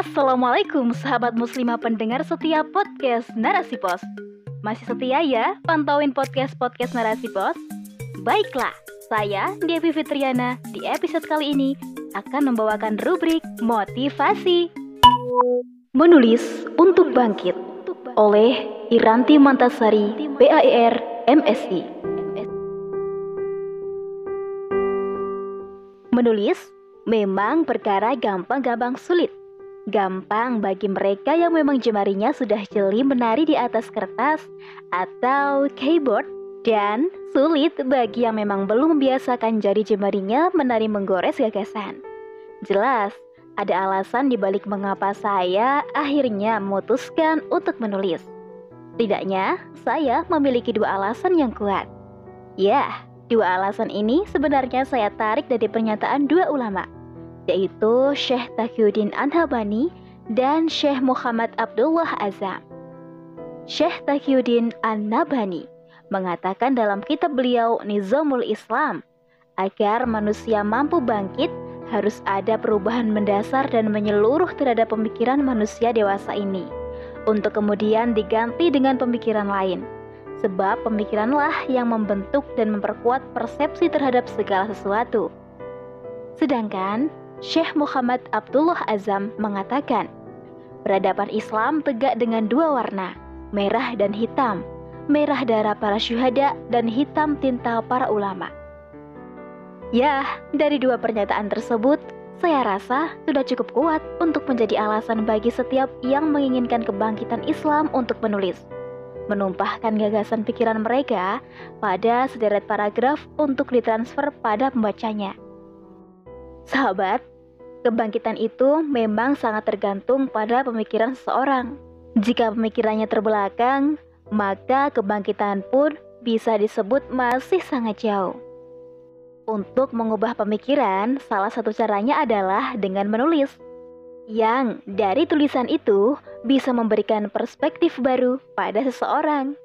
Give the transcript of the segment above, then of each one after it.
Assalamualaikum sahabat muslimah pendengar setiap podcast Narasi Pos. Masih setia ya pantauin podcast-podcast Narasi Pos? Baiklah, saya Devi Fitriana. Di episode kali ini akan membawakan rubrik motivasi. Menulis untuk bangkit oleh Iranti Mantasari, PAIR, MSI Menulis memang perkara gampang-gampang sulit Gampang bagi mereka yang memang jemarinya sudah jeli menari di atas kertas atau keyboard dan sulit bagi yang memang belum membiasakan jari jemarinya menari menggores gagasan. Jelas, ada alasan dibalik mengapa saya akhirnya memutuskan untuk menulis. Tidaknya, saya memiliki dua alasan yang kuat. Ya, dua alasan ini sebenarnya saya tarik dari pernyataan dua ulama yaitu Syekh Taqiyuddin Anhabani dan Syekh Muhammad Abdullah Azam. Syekh Taqiyuddin An-Nabhani mengatakan dalam kitab beliau Nizamul Islam, agar manusia mampu bangkit harus ada perubahan mendasar dan menyeluruh terhadap pemikiran manusia dewasa ini, untuk kemudian diganti dengan pemikiran lain. Sebab pemikiranlah yang membentuk dan memperkuat persepsi terhadap segala sesuatu. Sedangkan Syekh Muhammad Abdullah Azam mengatakan, peradaban Islam tegak dengan dua warna, merah dan hitam, merah darah para syuhada dan hitam tinta para ulama. Ya, dari dua pernyataan tersebut, saya rasa sudah cukup kuat untuk menjadi alasan bagi setiap yang menginginkan kebangkitan Islam untuk menulis. Menumpahkan gagasan pikiran mereka pada sederet paragraf untuk ditransfer pada pembacanya. Sahabat, Kebangkitan itu memang sangat tergantung pada pemikiran seseorang. Jika pemikirannya terbelakang, maka kebangkitan pun bisa disebut masih sangat jauh. Untuk mengubah pemikiran, salah satu caranya adalah dengan menulis. Yang dari tulisan itu bisa memberikan perspektif baru pada seseorang.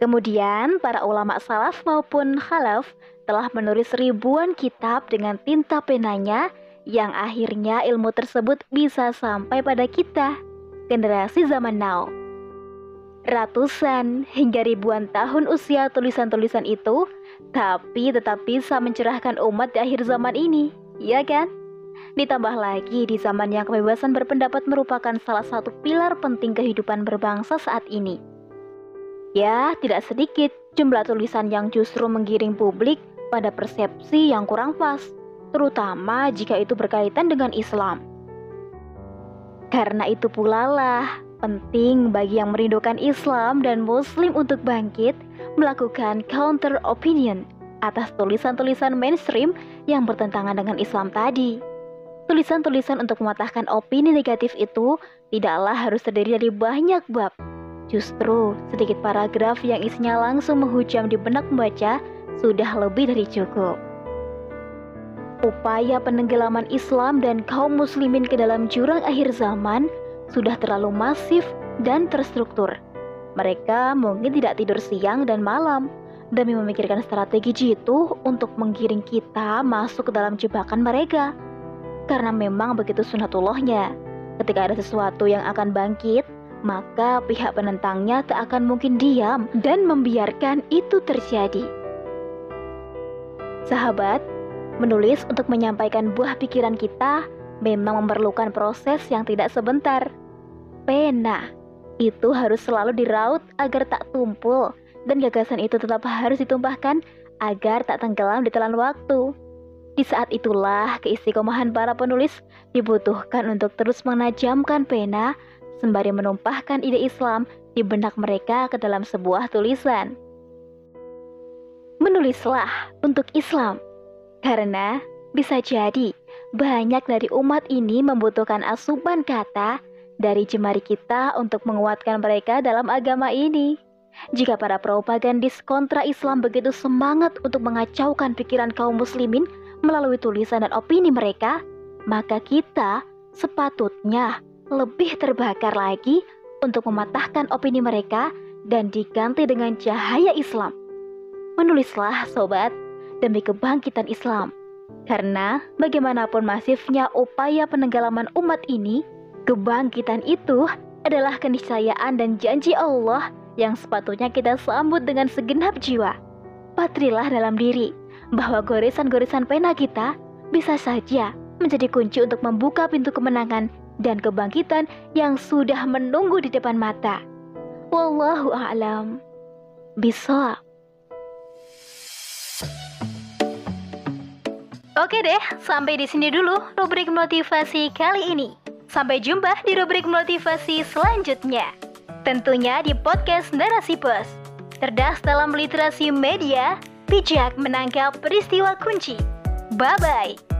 Kemudian, para ulama salaf maupun khalaf telah menulis ribuan kitab dengan tinta penanya yang akhirnya ilmu tersebut bisa sampai pada kita, generasi zaman now. Ratusan hingga ribuan tahun usia tulisan-tulisan itu, tapi tetap bisa mencerahkan umat di akhir zaman ini, ya kan? Ditambah lagi di zaman yang kebebasan berpendapat merupakan salah satu pilar penting kehidupan berbangsa saat ini. Ya, tidak sedikit jumlah tulisan yang justru menggiring publik pada persepsi yang kurang pas terutama jika itu berkaitan dengan Islam. Karena itu pula lah penting bagi yang merindukan Islam dan Muslim untuk bangkit melakukan counter opinion atas tulisan-tulisan mainstream yang bertentangan dengan Islam tadi. Tulisan-tulisan untuk mematahkan opini negatif itu tidaklah harus terdiri dari banyak bab. Justru sedikit paragraf yang isinya langsung menghujam di benak membaca sudah lebih dari cukup. Upaya penenggelaman Islam dan kaum muslimin ke dalam jurang akhir zaman sudah terlalu masif dan terstruktur. Mereka mungkin tidak tidur siang dan malam demi memikirkan strategi jitu untuk menggiring kita masuk ke dalam jebakan mereka. Karena memang begitu sunatullahnya. Ketika ada sesuatu yang akan bangkit, maka pihak penentangnya tak akan mungkin diam dan membiarkan itu terjadi. Sahabat, Menulis untuk menyampaikan buah pikiran kita memang memerlukan proses yang tidak sebentar. Pena itu harus selalu diraut agar tak tumpul dan gagasan itu tetap harus ditumpahkan agar tak tenggelam di telan waktu. Di saat itulah keistiqomahan para penulis dibutuhkan untuk terus menajamkan pena sembari menumpahkan ide Islam di benak mereka ke dalam sebuah tulisan. Menulislah untuk Islam karena bisa jadi banyak dari umat ini membutuhkan asupan kata dari jemari kita untuk menguatkan mereka dalam agama ini. Jika para propagandis kontra Islam begitu semangat untuk mengacaukan pikiran kaum muslimin melalui tulisan dan opini mereka, maka kita sepatutnya lebih terbakar lagi untuk mematahkan opini mereka dan diganti dengan cahaya Islam. Menulislah sobat, demi kebangkitan Islam. Karena bagaimanapun masifnya upaya penenggelaman umat ini, kebangkitan itu adalah keniscayaan dan janji Allah yang sepatutnya kita sambut dengan segenap jiwa. Patrilah dalam diri bahwa goresan-goresan pena kita bisa saja menjadi kunci untuk membuka pintu kemenangan dan kebangkitan yang sudah menunggu di depan mata. Wallahu a'lam. Bisa. Oke deh, sampai di sini dulu rubrik motivasi kali ini. Sampai jumpa di rubrik motivasi selanjutnya. Tentunya di podcast Narasi Pos. Cerdas dalam literasi media, bijak menangkap peristiwa kunci. Bye-bye.